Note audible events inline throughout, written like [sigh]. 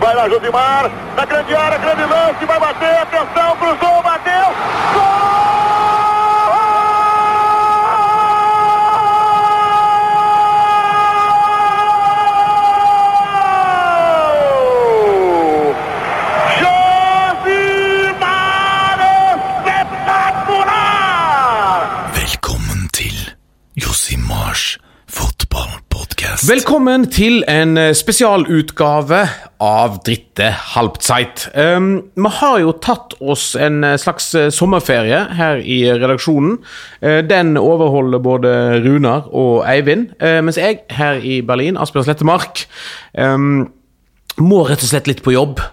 Vai lá, Josimar. Na grande área, grande lance. Vai bater. Atenção, cruzou, Velkommen til en eh, spesialutgave av Dritte Halbzeit. Um, vi har jo tatt oss en eh, slags eh, sommerferie her i redaksjonen. Uh, den overholder både Runar og Eivind, uh, mens jeg her i Berlin, Asbjørn Slettemark, um, må rett og slett litt på jobb.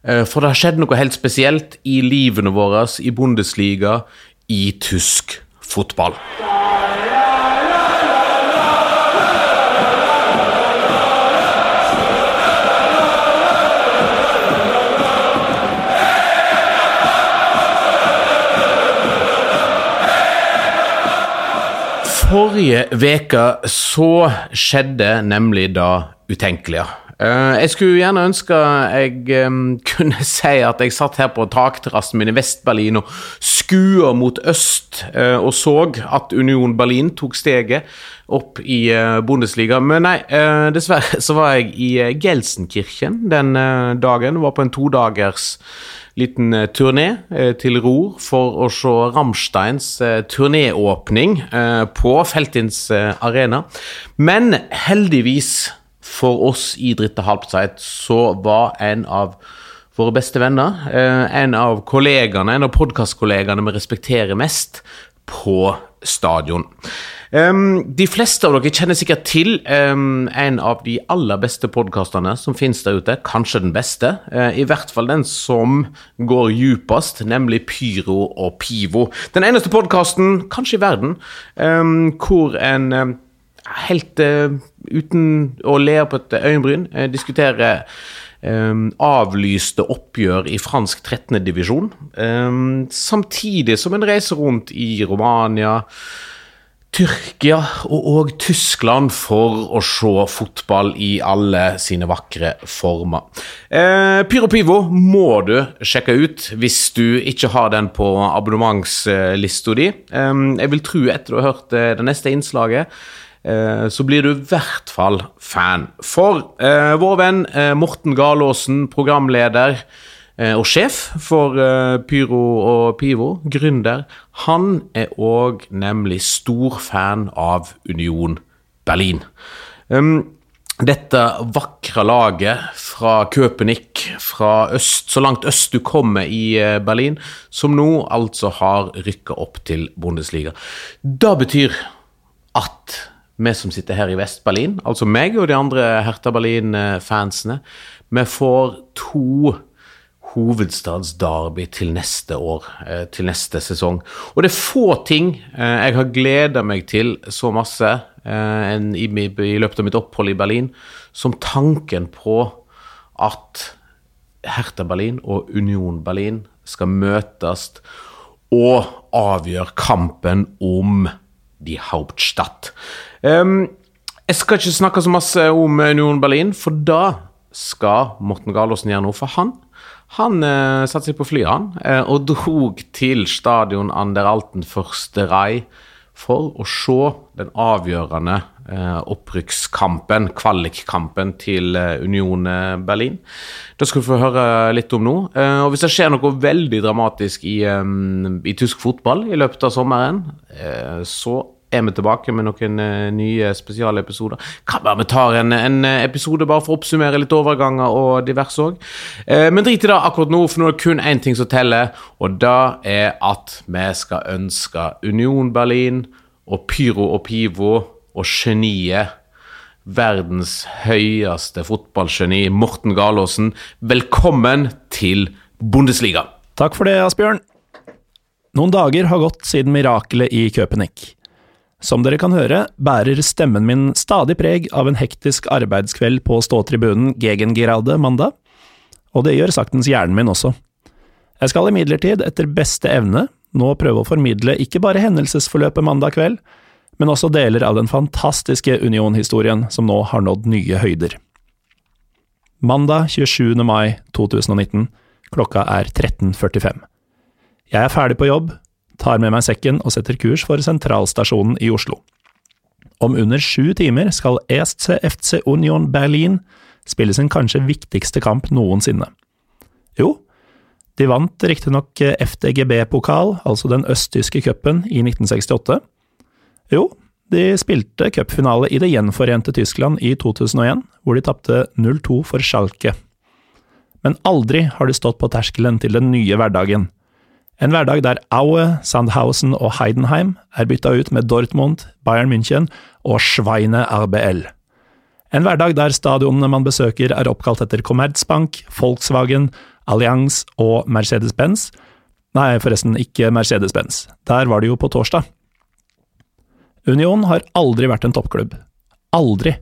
Uh, For det har skjedd noe helt spesielt i livene våre i Bundesliga i tysk fotball. Forrige veke så skjedde nemlig det utenkelige. Eh, Jeg skulle gjerne ønske jeg [laughs] kunne si at jeg satt her på takterrassen min i Vest-Berlin og skua mot øst eh, og så at Union Berlin tok steget opp i eh, Bundesliga. Men nei, dessverre [laughs] så var jeg i Gelsenkirchen den dagen. Var på en todagers liten eh, turné eh, til Ror for å se Rammsteins eh, turnéåpning på Feltins arena. Men heldigvis for oss i Dritte Halbzeit så var en av våre beste venner, en av kollegaene, en av podkastkollegaene vi respekterer mest, på stadion. Um, de fleste av dere kjenner sikkert til um, en av de aller beste podkastene som finnes der ute. Kanskje den beste. Uh, I hvert fall den som går djupest, nemlig Pyro og Pivo. Den eneste podkasten, kanskje i verden, um, hvor en helt uh, uten å le på et øyenbryn uh, diskuterer avlyste oppgjør i fransk 13. divisjon. em, samtidig som en reiser rundt i Romania, Tyrkia og, og Tyskland for å se fotball i alle sine vakre former. Eh, Pyro Pivo må du sjekke ut hvis du ikke har den på abonnementslista di. Eh, jeg vil tro etter du har hørt eh, det neste innslaget, eh, så blir du i hvert fall fan. For eh, vår venn eh, Morten Galaasen, programleder eh, og sjef for Pyro og Pivo, gründer, han er òg nemlig stor fan av Union Berlin. Um, dette vakre laget fra Köpenick, fra øst, så langt øst du kommer i Berlin, som nå altså har rykka opp til Bundesliga. Det betyr at vi som sitter her i Vest-Berlin, altså meg og de andre Hertha Berlin-fansene, vi får to hovedstadsderby til neste år, eh, til neste sesong. Og det er få ting eh, jeg har gleda meg til så masse eh, i, løpet av mitt opphold i Berlin, som tanken på at Hertha Berlin og Union Berlin skal møtes og avgjøre kampen om de Hauptstadt. Em, jeg skal ikke snakke så masse om Union Berlin, for da skal Morten Galaasen gjøre noe. For han han uh, satte seg på flyet han, uh, og drog til stadion Ander Alten første rei for å se den avgjørende uh, opprykkskampen, kvalikkampen til eh, Union eh, Berlin. Det skal du få høre litt om nå. Eh, og hvis det skjer noe veldig dramatisk i, um, i tysk fotball i løpet av sommeren, eh, så er vi tilbake med noen eh, nye spesialepisoder. Kan være vi tar en, en episode bare for å oppsummere litt overganger og diverse òg. Eh, men drit i det akkurat nå, for nå er det kun én ting som teller, og det er at vi skal ønske Union Berlin og Pyro og Pivo og geniet verdens høyeste fotballgeni, Morten Galaasen, velkommen til Bundesliga. Takk for det, Asbjørn. Noen dager har gått siden mirakelet i Köpenick. Som dere kan høre, bærer stemmen min stadig preg av en hektisk arbeidskveld på ståtribunen Gegengerade mandag, og det gjør saktens hjernen min også. Jeg skal imidlertid, etter beste evne, nå prøve å formidle ikke bare hendelsesforløpet mandag kveld, men også deler av den fantastiske Union-historien som nå har nådd nye høyder. Mandag 27. mai 2019. Klokka er 13.45. Jeg er ferdig på jobb, tar med meg sekken og setter kurs for sentralstasjonen i Oslo. Om under sju timer skal ESC FC Union Berlin spille sin kanskje viktigste kamp noensinne. Jo, de vant riktignok FDGB-pokal, altså den østtyske cupen, i 1968. Jo, de spilte cupfinale i det gjenforente Tyskland i 2001, hvor de tapte 0-2 for Schalke. Men aldri har de stått på terskelen til den nye hverdagen. En hverdag der Aue, Sandhausen og Heidenheim er bytta ut med Dortmund, Bayern München og Schweine RBL. En hverdag der stadionene man besøker er oppkalt etter Commerzbank, Volkswagen, Allianz og Mercedes-Benz. Nei, forresten ikke Mercedes-Benz. Der var det jo på torsdag. Union har aldri vært en toppklubb. Aldri.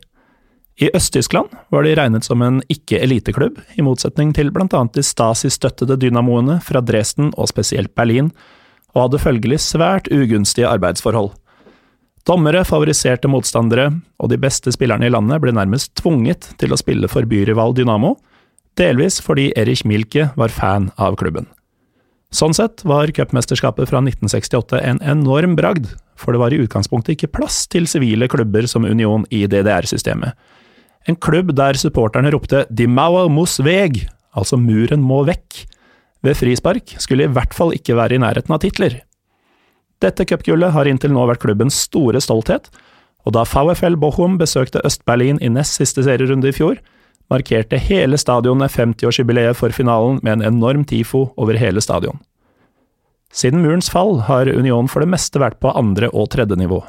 I Øst-Tyskland var de regnet som en ikke-eliteklubb, i motsetning til annet de Stasi-støttede dynamoene fra Dresden og spesielt Berlin, og hadde følgelig svært ugunstige arbeidsforhold. Dommere favoriserte motstandere, og de beste spillerne i landet ble nærmest tvunget til å spille for byrival Dynamo, delvis fordi Erich Milke var fan av klubben. Sånn sett var cupmesterskapet fra 1968 en enorm bragd, for det var i utgangspunktet ikke plass til sivile klubber som Union i DDR-systemet. En klubb der supporterne ropte 'Di Mauer muss weg', altså muren må vekk, ved frispark skulle i hvert fall ikke være i nærheten av titler. Dette cupgullet har inntil nå vært klubbens store stolthet, og da VFL Bochum besøkte Øst-Berlin i nest siste serierunde i fjor, markerte hele stadionet 50-årsjubileet for finalen med en enorm tifo over hele stadion. Siden murens fall har Union for det meste vært på andre og tredje nivå.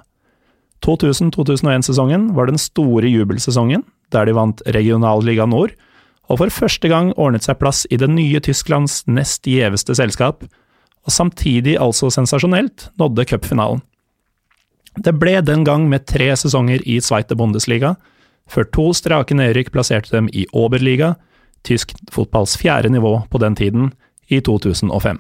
2000-2001-sesongen var den store jubelsesongen, der de vant Regionalliga Nord, og for første gang ordnet seg plass i det nye Tysklands nest gjeveste selskap, og samtidig altså sensasjonelt nådde cupfinalen. Det ble den gang med tre sesonger i Sveite Bundesliga, før to strake nedrykk plasserte dem i Oberliga, tysk fotballs fjerde nivå på den tiden, i 2005.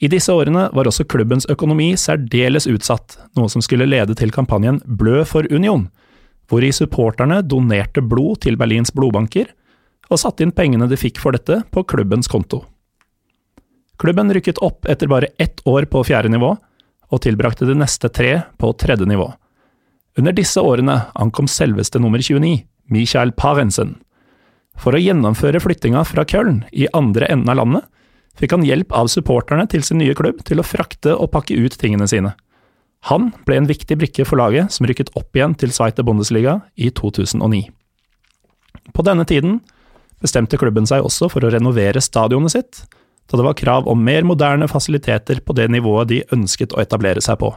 I disse årene var også klubbens økonomi særdeles utsatt, noe som skulle lede til kampanjen Blø for Union, hvori supporterne donerte blod til Berlins blodbanker, og satte inn pengene de fikk for dette, på klubbens konto. Klubben rykket opp etter bare ett år på fjerde nivå, og tilbrakte de neste tre på tredje nivå. Under disse årene ankom selveste nummer 29, Michael Parensen. For å gjennomføre flyttinga fra Köln, i andre enden av landet, fikk han hjelp av supporterne til sin nye klubb til å frakte og pakke ut tingene sine. Han ble en viktig brikke for laget som rykket opp igjen til Sveite Bundesliga i 2009. På denne tiden bestemte klubben seg også for å renovere stadionet sitt, da det var krav om mer moderne fasiliteter på det nivået de ønsket å etablere seg på.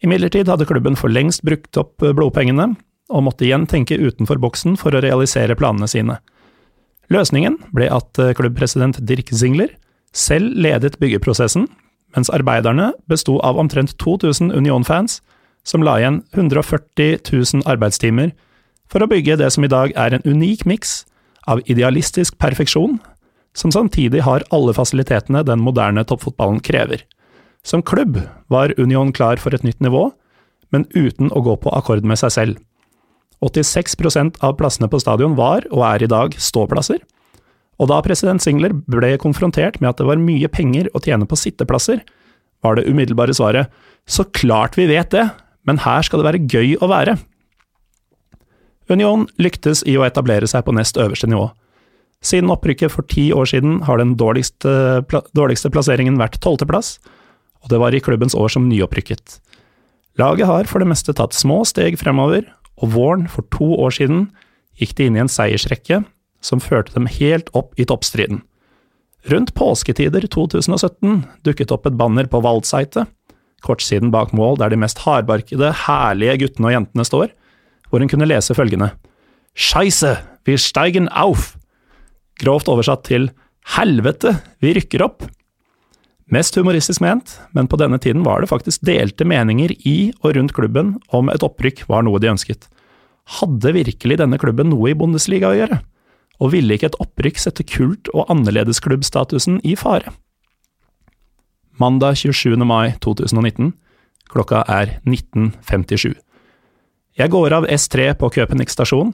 Imidlertid hadde klubben for lengst brukt opp blodpengene, og måtte igjen tenke utenfor boksen for å realisere planene sine. Løsningen ble at klubbpresident Dirk Zingler selv ledet byggeprosessen, mens arbeiderne besto av omtrent 2000 Union-fans, som la igjen 140 000 arbeidstimer for å bygge det som i dag er en unik miks av idealistisk perfeksjon som samtidig har alle fasilitetene den moderne toppfotballen krever. Som klubb var Union klar for et nytt nivå, men uten å gå på akkord med seg selv. 86% av plassene på stadion var, og er i dag, ståplasser. Og da president Singler ble konfrontert med at det var mye penger å tjene på sitteplasser, var det umiddelbare svaret så klart vi vet det, men her skal det være gøy å være. Union lyktes i å etablere seg på nest øverste nivå. Siden opprykket for ti år siden har den dårligste, dårligste plasseringen vært tolvteplass, og det var i klubbens år som nyopprykket. Laget har for det meste tatt små steg fremover, og våren for to år siden gikk de inn i en seiersrekke som førte dem helt opp i toppstriden. Rundt påsketider 2017 dukket opp et banner på Waldseite, kortsiden bak mål der de mest hardbarkede, herlige guttene og jentene står, hvor hun kunne lese følgende Scheisse, wir steigen auf! Grovt oversatt til Helvete, vi rykker opp! Mest humoristisk ment, men på denne tiden var det faktisk delte meninger i og rundt klubben om et opprykk var noe de ønsket. Hadde virkelig denne klubben noe i Bundesliga å gjøre? Og ville ikke et opprykk sette kult- og annerledesklubbstatusen i fare? Mandag 27. mai 2019, klokka er 19.57. Jeg går av S3 på Köpenick stasjon,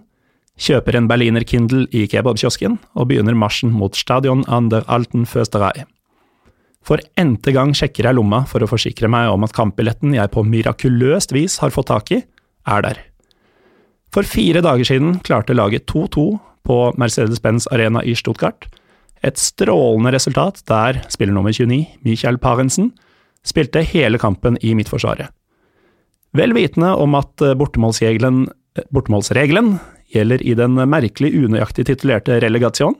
kjøper en Berliner Kindle i kebabkiosken og begynner marsjen mot Stadion an der Alten Fösterei. For n-te gang sjekker jeg lomma for å forsikre meg om at kampbilletten jeg på mirakuløst vis har fått tak i, er der. For fire dager siden klarte laget 2-2 på Mercedes-Benz Arena i Stuttgart. Et strålende resultat der spiller nummer 29, Michael Parensen, spilte hele kampen i midtforsvaret. Vel vitende om at bortemålsregelen, bortemålsregelen gjelder i den merkelig unøyaktig titulerte relegation,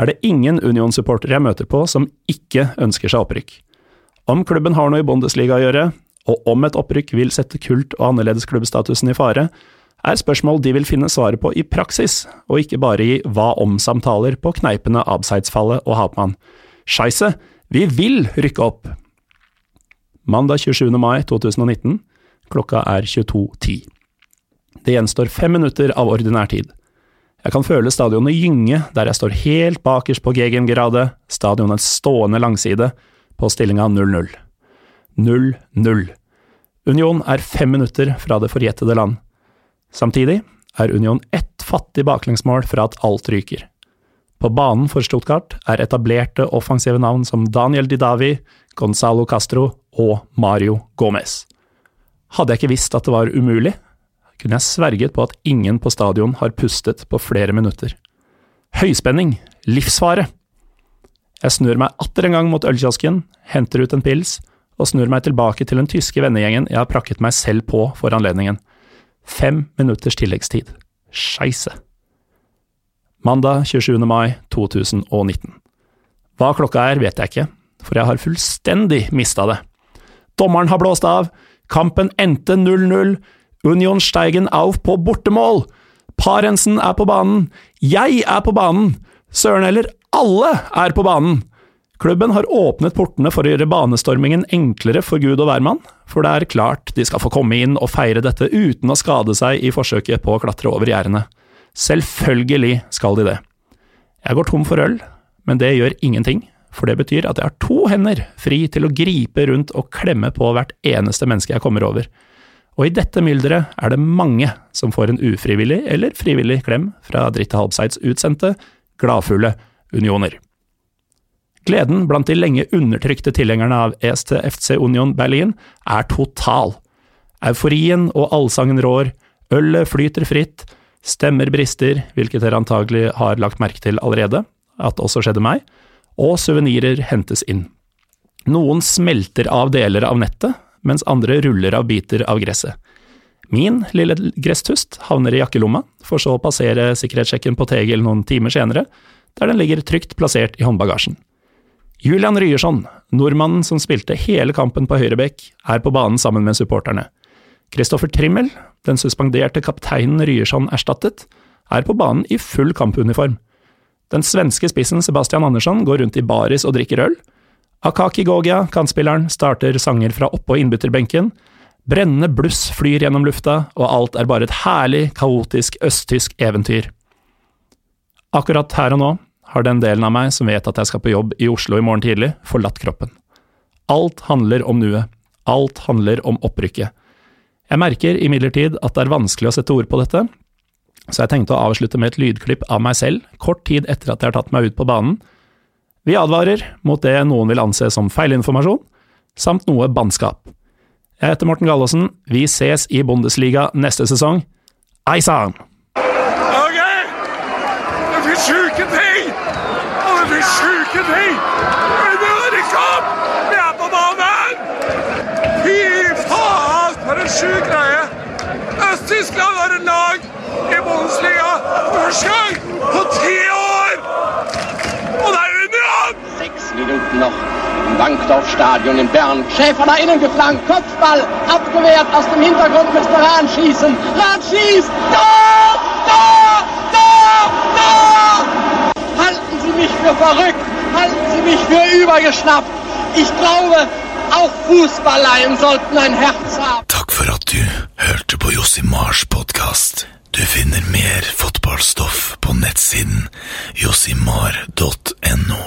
er det ingen Union-supportere jeg møter på som ikke ønsker seg opprykk. Om klubben har noe i Bundesliga å gjøre, og om et opprykk vil sette kult- og annerledesklubbstatusen i fare, er spørsmål de vil finne svaret på i praksis, og ikke bare i hva om-samtaler på kneipene Abseidsfallet og Hapmann. Scheisse, vi vil rykke opp! Mandag 27. mai 2019, klokka er 22.10. Det gjenstår fem minutter av ordinær tid. Jeg kan føle stadionet gynge der jeg står helt bakerst på Gegengrade, stadionets stående langside, på stillinga 0-0. 0-0. Union er fem minutter fra det forjettede land. Samtidig er Union ett fattig baklengsmål fra at alt ryker. På banen for Stuttgart er etablerte offensive navn som Daniel Didavi, Gonzalo Castro og Mario Gomez. Hadde jeg ikke visst at det var umulig, kunne jeg sverget på at ingen på stadion har pustet på flere minutter. Høyspenning, livsfare! Jeg snur meg atter en gang mot ølkiosken, henter ut en pils, og snur meg tilbake til den tyske vennegjengen jeg har prakket meg selv på for anledningen. Fem minutters tilleggstid. Scheisse. Mandag 27. mai 2019. Hva klokka er, vet jeg ikke, for jeg har fullstendig mista det. Dommeren har blåst av, kampen endte 0-0, Union Steigen auf på bortemål! Parensen er på banen! Jeg er på banen! Søren heller, alle er på banen! Klubben har åpnet portene for å gjøre banestormingen enklere for gud og hvermann, for det er klart de skal få komme inn og feire dette uten å skade seg i forsøket på å klatre over gjerdene. Selvfølgelig skal de det. Jeg går tom for øl, men det gjør ingenting, for det betyr at jeg har to hender fri til å gripe rundt og klemme på hvert eneste menneske jeg kommer over. Og i dette mylderet er det mange som får en ufrivillig eller frivillig klem fra Dritte Halbseids utsendte, gladfulle unioner. Gleden blant de lenge undertrykte tilhengerne av EST FC Union Berlin er total. Euforien og allsangen rår, ølet flyter fritt, stemmer brister, hvilket dere antagelig har lagt merke til allerede, at også skjedde meg, og suvenirer hentes inn. Noen smelter av deler av nettet, mens andre ruller av biter av gresset. Min lille gresstust havner i jakkelomma, for så å passere sikkerhetssjekken på Tegel noen timer senere, der den ligger trygt plassert i håndbagasjen. Julian Ryerson, nordmannen som spilte hele kampen på høyrebekk, er på banen sammen med supporterne. Kristoffer Trimmel, den suspenderte kapteinen Ryerson erstattet, er på banen i full kampuniform. Den svenske spissen Sebastian Andersson går rundt i baris og drikker øl, Akaki Gogia, kantspilleren, starter sanger fra oppå innbytterbenken. Brennende bluss flyr gjennom lufta, og alt er bare et herlig, kaotisk østtysk eventyr. Akkurat her og nå har den delen av meg som vet at jeg skal på jobb i Oslo i morgen tidlig, forlatt kroppen. Alt handler om nuet. Alt handler om opprykket. Jeg merker imidlertid at det er vanskelig å sette ord på dette, så jeg tenkte å avslutte med et lydklipp av meg selv, kort tid etter at jeg har tatt meg ut på banen, vi advarer mot det noen vil anse som feilinformasjon, samt noe bannskap. Jeg heter Morten Gallaasen, vi ses i Bundesliga neste sesong. Ok! Det blir sjuke ting! Og det blir sjuke ting! Nå er det kamp! Vi er på banen! Fy faen, for en sjuk greie! Øst-Tyskland har en lag i Bundesliga første gang på ti år! Og det er Union! Sechs Minuten noch im Bankdorf-Stadion in Bern. Schäfer nach innen geflankt, Kopfball abgewehrt aus dem Hintergrund müsste Rahn schießen. Rahn schießt! Tor! Tor! Tor! Tor! Halten Sie mich für verrückt! Halten Sie mich für übergeschnappt! Ich glaube, auch Fußballleien sollten ein Herz haben. Takk for at du hørte på Josimars podkast. Du finner mer fotballstoff på nettsiden josimar.no.